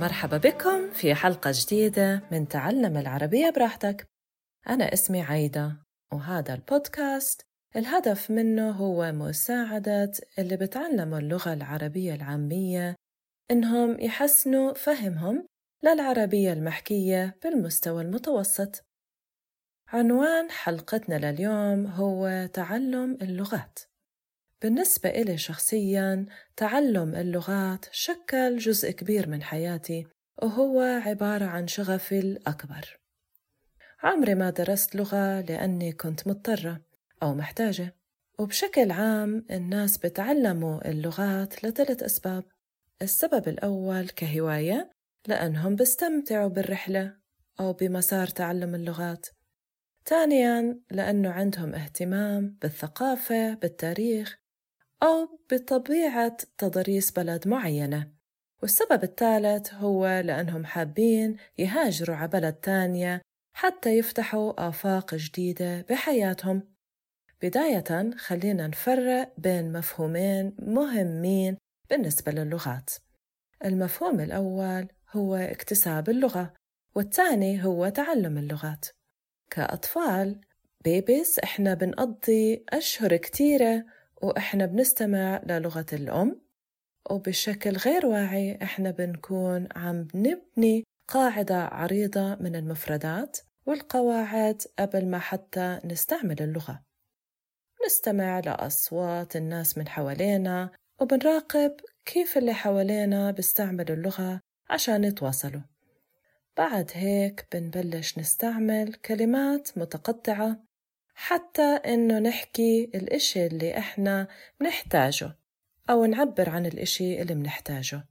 مرحبا بكم في حلقة جديدة من تعلم العربية براحتك. أنا اسمي عايدة وهذا البودكاست. الهدف منه هو مساعدة اللي بتعلموا اللغة العربية العامية إنهم يحسنوا فهمهم للعربية المحكية بالمستوى المتوسط. عنوان حلقتنا لليوم هو تعلم اللغات. بالنسبة إلي شخصياً تعلم اللغات شكل جزء كبير من حياتي وهو عبارة عن شغفي الأكبر. عمري ما درست لغة لأني كنت مضطرة أو محتاجة وبشكل عام الناس بتعلموا اللغات لثلاث أسباب. السبب الأول كهواية لأنهم بيستمتعوا بالرحلة أو بمسار تعلم اللغات. ثانياً لأنه عندهم اهتمام بالثقافة بالتاريخ أو بطبيعة تضاريس بلد معينة. والسبب الثالث هو لأنهم حابين يهاجروا على بلد تانية حتى يفتحوا آفاق جديدة بحياتهم. بداية خلينا نفرق بين مفهومين مهمين بالنسبة للغات. المفهوم الأول هو اكتساب اللغة والثاني هو تعلم اللغات. كأطفال بيبيس إحنا بنقضي أشهر كتيرة وإحنا بنستمع للغة الأم وبشكل غير واعي إحنا بنكون عم نبني قاعدة عريضة من المفردات والقواعد قبل ما حتى نستعمل اللغة. نستمع لأصوات الناس من حوالينا وبنراقب كيف اللي حوالينا بيستعملوا اللغة عشان يتواصلوا. بعد هيك بنبلش نستعمل كلمات متقطعة حتى إنه نحكي الإشي اللي إحنا بنحتاجه أو نعبر عن الإشي اللي بنحتاجه.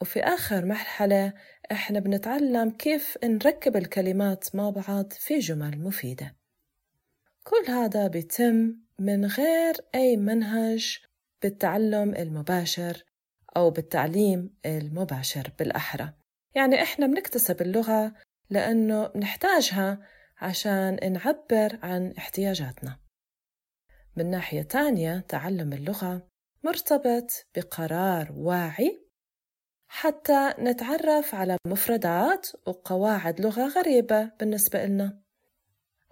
وفي آخر مرحلة إحنا بنتعلم كيف نركب الكلمات مع بعض في جمل مفيدة. كل هذا بيتم من غير أي منهج بالتعلم المباشر أو بالتعليم المباشر بالأحرى. يعني إحنا بنكتسب اللغة لأنه نحتاجها عشان نعبر عن احتياجاتنا. من ناحية تانية تعلم اللغة مرتبط بقرار واعي حتى نتعرف على مفردات وقواعد لغة غريبة بالنسبة لنا.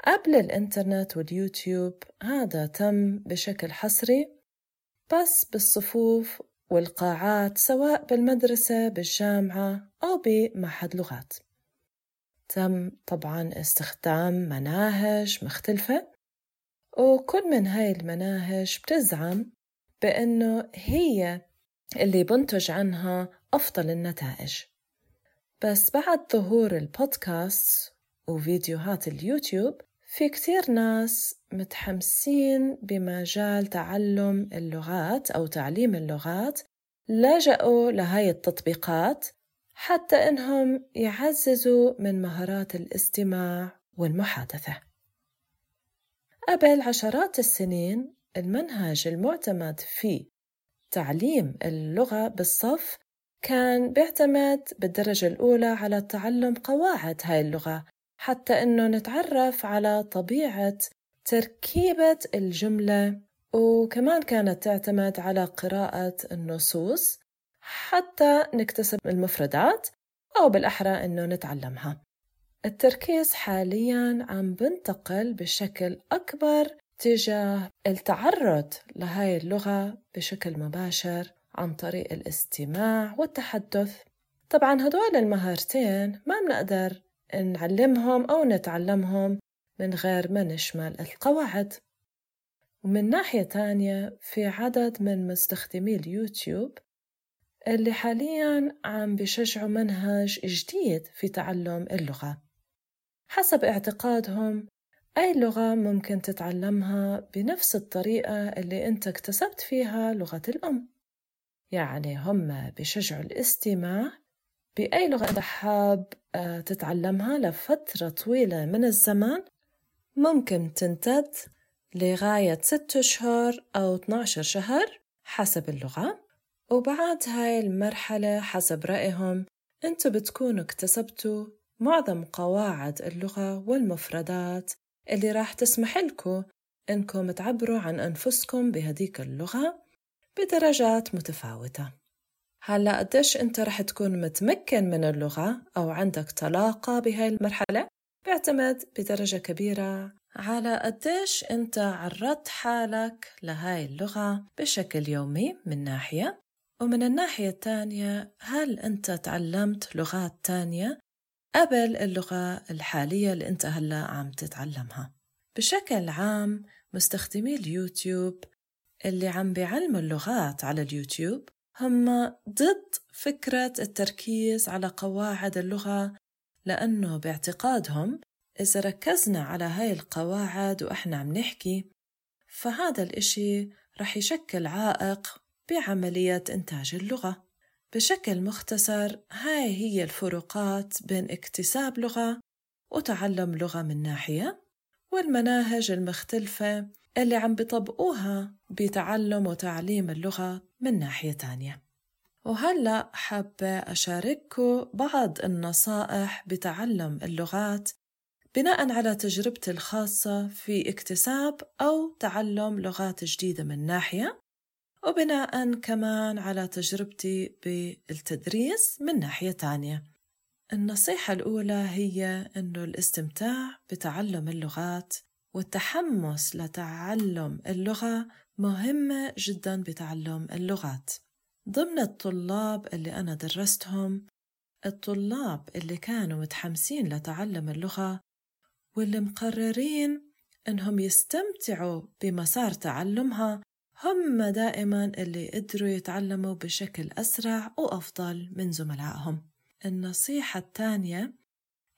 قبل الإنترنت واليوتيوب هذا تم بشكل حصري بس بالصفوف والقاعات سواء بالمدرسة بالجامعة أو بمعهد لغات. تم طبعا استخدام مناهج مختلفة وكل من هاي المناهج بتزعم بأنه هي اللي بنتج عنها أفضل النتائج. بس بعد ظهور البودكاست وفيديوهات اليوتيوب في كتير ناس متحمسين بمجال تعلم اللغات أو تعليم اللغات لجأوا لهاي التطبيقات حتى إنهم يعززوا من مهارات الاستماع والمحادثة. قبل عشرات السنين المنهج المعتمد في تعليم اللغة بالصف كان بيعتمد بالدرجة الأولى على تعلم قواعد هاي اللغة حتى إنه نتعرف على طبيعة تركيبة الجملة. وكمان كانت تعتمد على قراءة النصوص حتى نكتسب المفردات أو بالأحرى إنه نتعلمها. التركيز حاليا عم بنتقل بشكل أكبر تجاه التعرض لهاي اللغة بشكل مباشر عن طريق الاستماع والتحدث. طبعا هدول المهارتين ما بنقدر نعلمهم أو نتعلمهم من غير ما نشمل القواعد. ومن ناحية تانية في عدد من مستخدمي اليوتيوب اللي حاليا عم بشجعوا منهج جديد في تعلم اللغة. حسب اعتقادهم أي لغة ممكن تتعلمها بنفس الطريقة اللي أنت اكتسبت فيها لغة الأم. يعني هم بشجعوا الاستماع بأي لغة أنت حاب آه، تتعلمها لفترة طويلة من الزمان. ممكن تمتد لغاية ست أشهر أو 12 شهر حسب اللغة. وبعد هاي المرحلة حسب رأيهم أنتوا بتكونوا اكتسبتوا معظم قواعد اللغة والمفردات اللي راح تسمح لكم إنكم تعبروا عن أنفسكم بهديك اللغة بدرجات متفاوتة. هلا قديش انت رح تكون متمكن من اللغة أو عندك طلاقة بهاي المرحلة؟ بيعتمد بدرجة كبيرة على قديش انت عرضت حالك لهاي اللغة بشكل يومي من ناحية ومن الناحية الثانية هل أنت تعلمت لغات تانية قبل اللغة الحالية اللي أنت هلأ عم تتعلمها؟ بشكل عام مستخدمي اليوتيوب اللي عم بيعلموا اللغات على اليوتيوب هم ضد فكرة التركيز على قواعد اللغة لأنه باعتقادهم إذا ركزنا على هاي القواعد وإحنا عم نحكي فهذا الإشي رح يشكل عائق بعملية إنتاج اللغة. بشكل مختصر هاي هي الفروقات بين اكتساب لغة وتعلم لغة من ناحية والمناهج المختلفة اللي عم بيطبقوها بتعلم وتعليم اللغة من ناحية تانية. وهلأ حابة أشارككم بعض النصائح بتعلم اللغات بناء على تجربتي الخاصة في اكتساب أو تعلم لغات جديدة من ناحية؟ وبناء كمان على تجربتي بالتدريس من ناحية تانية. النصيحة الأولى هي أنه الاستمتاع بتعلم اللغات والتحمس لتعلم اللغة مهمة جدا بتعلم اللغات. ضمن الطلاب اللي أنا درستهم الطلاب اللي كانوا متحمسين لتعلم اللغة واللي مقررين إنهم يستمتعوا بمسار تعلمها هم دائما اللي قدروا يتعلموا بشكل أسرع وأفضل من زملائهم. النصيحة الثانية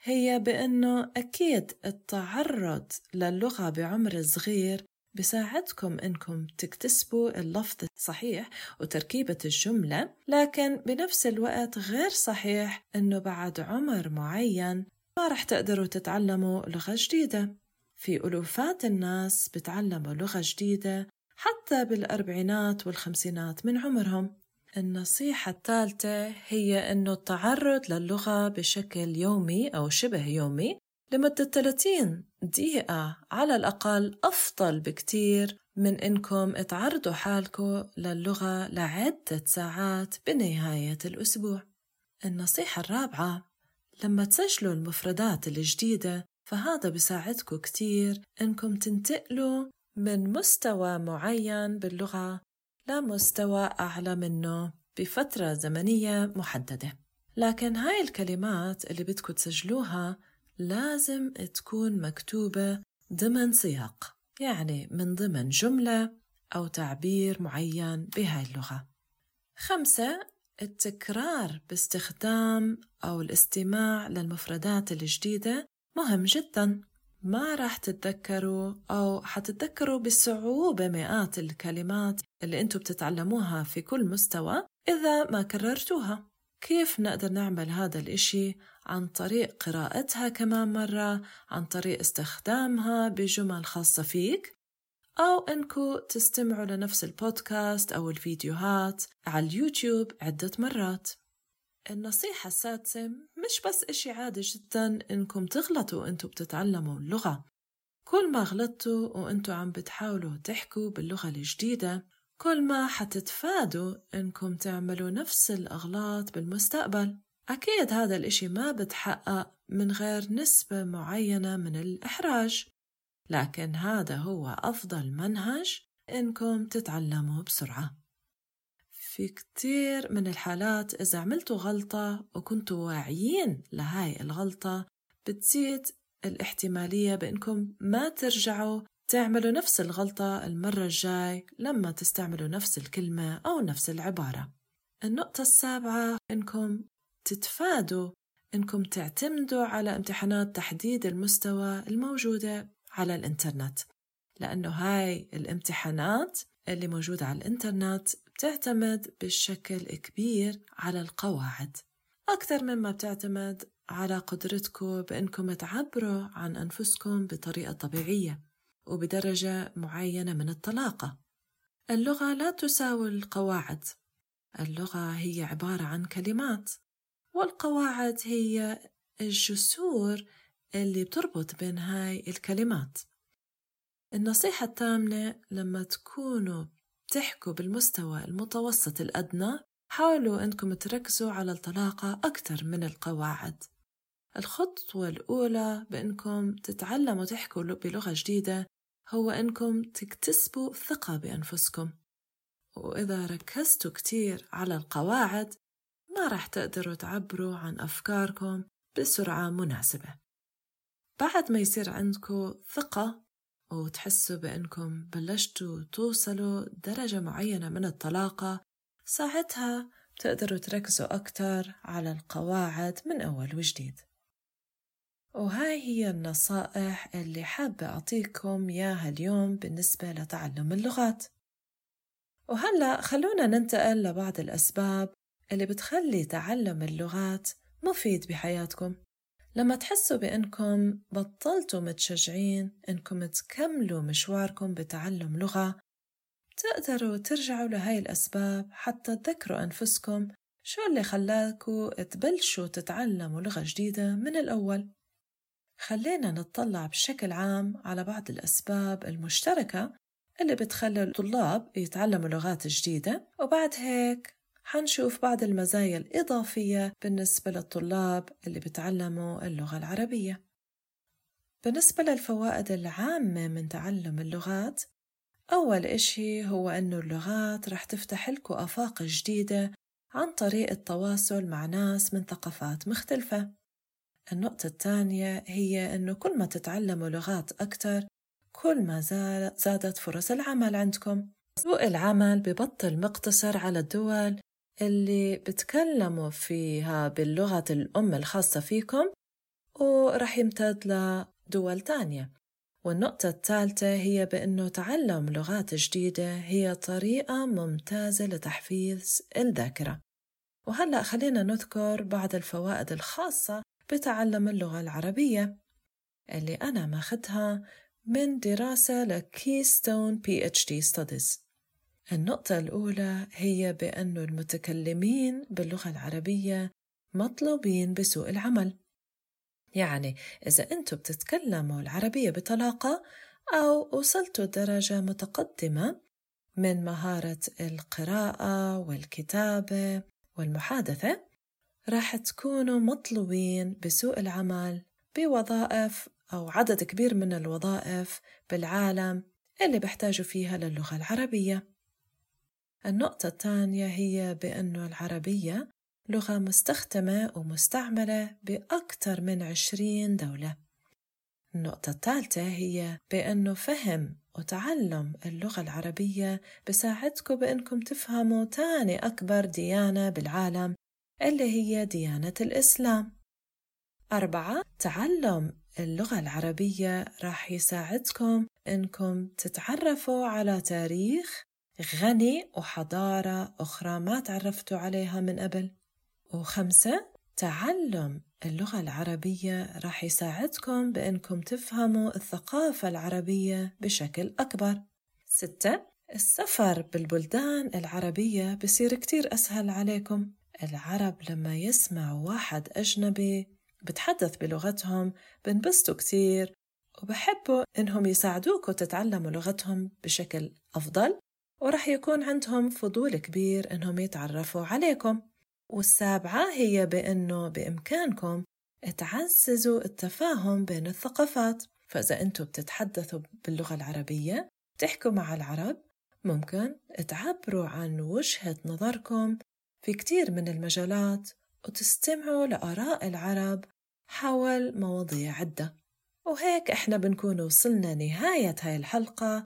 هي بأنه أكيد التعرض للغة بعمر صغير بساعدكم إنكم تكتسبوا اللفظ الصحيح وتركيبة الجملة لكن بنفس الوقت غير صحيح إنه بعد عمر معين ما رح تقدروا تتعلموا لغة جديدة. في ألوفات الناس بتعلموا لغة جديدة حتى بالأربعينات والخمسينات من عمرهم. النصيحة الثالثة هي أنه التعرض للغة بشكل يومي أو شبه يومي لمدة 30 دقيقة على الأقل أفضل بكتير من إنكم تعرضوا حالكم للغة لعدة ساعات بنهاية الأسبوع. النصيحة الرابعة لما تسجلوا المفردات الجديدة فهذا بساعدكم كتير إنكم تنتقلوا من مستوى معين باللغة لمستوى أعلى منه بفترة زمنية محددة. لكن هاي الكلمات اللي بدكم تسجلوها لازم تكون مكتوبة ضمن سياق يعني من ضمن جملة أو تعبير معين بهاي اللغة. خمسة التكرار باستخدام أو الاستماع للمفردات الجديدة مهم جدا. ما راح تتذكروا أو حتتذكروا بصعوبة مئات الكلمات اللي أنتم بتتعلموها في كل مستوى إذا ما كررتوها. كيف نقدر نعمل هذا الإشي؟ عن طريق قراءتها كمان مرة عن طريق استخدامها بجمل خاصة فيك أو إنكو تستمعوا لنفس البودكاست أو الفيديوهات على اليوتيوب عدة مرات. النصيحة السادسة مش بس إشي عادي جدا إنكم تغلطوا وإنتوا بتتعلموا اللغة. كل ما غلطتوا وإنتوا عم بتحاولوا تحكوا باللغة الجديدة كل ما حتتفادوا إنكم تعملوا نفس الأغلاط بالمستقبل. أكيد هذا الإشي ما بتحقق من غير نسبة معينة من الإحراج. لكن هذا هو أفضل منهج إنكم تتعلموا بسرعة. في كتير من الحالات إذا عملتوا غلطة وكنتوا واعيين لهاي الغلطة بتزيد الاحتمالية بإنكم ما ترجعوا تعملوا نفس الغلطة المرة الجاي لما تستعملوا نفس الكلمة أو نفس العبارة. النقطة السابعة إنكم تتفادوا إنكم تعتمدوا على امتحانات تحديد المستوى الموجودة على الإنترنت. لأنه هاي الامتحانات اللي موجودة على الإنترنت بتعتمد بشكل كبير على القواعد. أكثر مما بتعتمد على قدرتكم بأنكم تعبروا عن أنفسكم بطريقة طبيعية وبدرجة معينة من الطلاقة. اللغة لا تساوي القواعد. اللغة هي عبارة عن كلمات والقواعد هي الجسور اللي بتربط بين هاي الكلمات. النصيحة الثامنة لما تكونوا تحكوا بالمستوى المتوسط الأدنى حاولوا أنكم تركزوا على الطلاقة أكثر من القواعد. الخطوة الأولى بأنكم تتعلموا تحكوا بلغة جديدة هو أنكم تكتسبوا ثقة بأنفسكم. وإذا ركزتوا كتير على القواعد ما راح تقدروا تعبروا عن أفكاركم بسرعة مناسبة. بعد ما يصير عندكم ثقة وتحسوا بأنكم بلشتوا توصلوا درجة معينة من الطلاقة ساعتها تقدروا تركزوا أكتر على القواعد من أول وجديد. وهاي هي النصائح اللي حابة أعطيكم إياها اليوم بالنسبة لتعلم اللغات. وهلأ خلونا ننتقل لبعض الأسباب اللي بتخلي تعلم اللغات مفيد بحياتكم. لما تحسوا بأنكم بطلتوا متشجعين أنكم تكملوا مشواركم بتعلم لغة تقدروا ترجعوا لهاي الأسباب حتى تذكروا أنفسكم شو اللي خلاكوا تبلشوا تتعلموا لغة جديدة من الأول. خلينا نطلع بشكل عام على بعض الأسباب المشتركة اللي بتخلي الطلاب يتعلموا لغات جديدة وبعد هيك حنشوف بعض المزايا الإضافية بالنسبة للطلاب اللي بتعلموا اللغة العربية. بالنسبة للفوائد العامة من تعلم اللغات أول إشي هو أنه اللغات رح تفتح لكم آفاق جديدة عن طريق التواصل مع ناس من ثقافات مختلفة. النقطة الثانية هي أنه كل ما تتعلموا لغات أكثر كل ما زادت فرص العمل عندكم. سوق العمل ببطل مقتصر على الدول اللي بتكلموا فيها باللغة الأم الخاصة فيكم ورح يمتد لدول تانية. والنقطة الثالثة هي بأنه تعلم لغات جديدة هي طريقة ممتازة لتحفيز الذاكرة. وهلأ خلينا نذكر بعض الفوائد الخاصة بتعلم اللغة العربية اللي أنا ماخدها من دراسة ل capstone PhD studies النقطة الأولى هي بأن المتكلمين باللغة العربية مطلوبين بسوق العمل. يعني إذا أنتم بتتكلموا العربية بطلاقة أو وصلتوا درجة متقدمة من مهارة القراءة والكتابة والمحادثة راح تكونوا مطلوبين بسوق العمل بوظائف أو عدد كبير من الوظائف بالعالم اللي بيحتاجوا فيها للغة العربية. النقطة الثانية هي بأن العربية لغة مستخدمة ومستعملة بأكثر من عشرين دولة. النقطة الثالثة هي بأنه فهم وتعلم اللغة العربية بساعدكم بأنكم تفهموا تاني أكبر ديانة بالعالم اللي هي ديانة الإسلام. أربعة تعلم اللغة العربية راح يساعدكم إنكم تتعرفوا على تاريخ غني وحضارة أخرى ما تعرفتوا عليها من قبل. وخمسة تعلم اللغة العربية راح يساعدكم بأنكم تفهموا الثقافة العربية بشكل أكبر. ستة السفر بالبلدان العربية بصير كتير أسهل عليكم. العرب لما يسمعوا واحد أجنبي بتحدث بلغتهم بنبسطوا كتير وبحبوا إنهم يساعدوكوا تتعلموا لغتهم بشكل أفضل. ورح يكون عندهم فضول كبير إنهم يتعرفوا عليكم. والسابعة هي بأنه بإمكانكم تعززوا التفاهم بين الثقافات. فإذا أنتم بتتحدثوا باللغة العربية تحكوا مع العرب ممكن تعبروا عن وجهة نظركم في كتير من المجالات وتستمعوا لآراء العرب حول مواضيع عدة. وهيك إحنا بنكون وصلنا نهاية هاي الحلقة.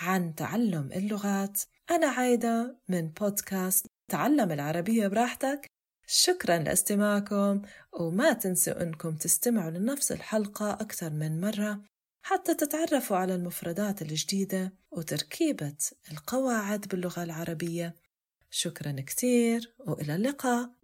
عن تعلم اللغات. أنا عايدة من بودكاست تعلم العربية براحتك. شكرا لاستماعكم وما تنسوا أنكم تستمعوا لنفس الحلقة أكثر من مرة حتى تتعرفوا على المفردات الجديدة وتركيبة القواعد باللغة العربية. شكرا كثير وإلى اللقاء.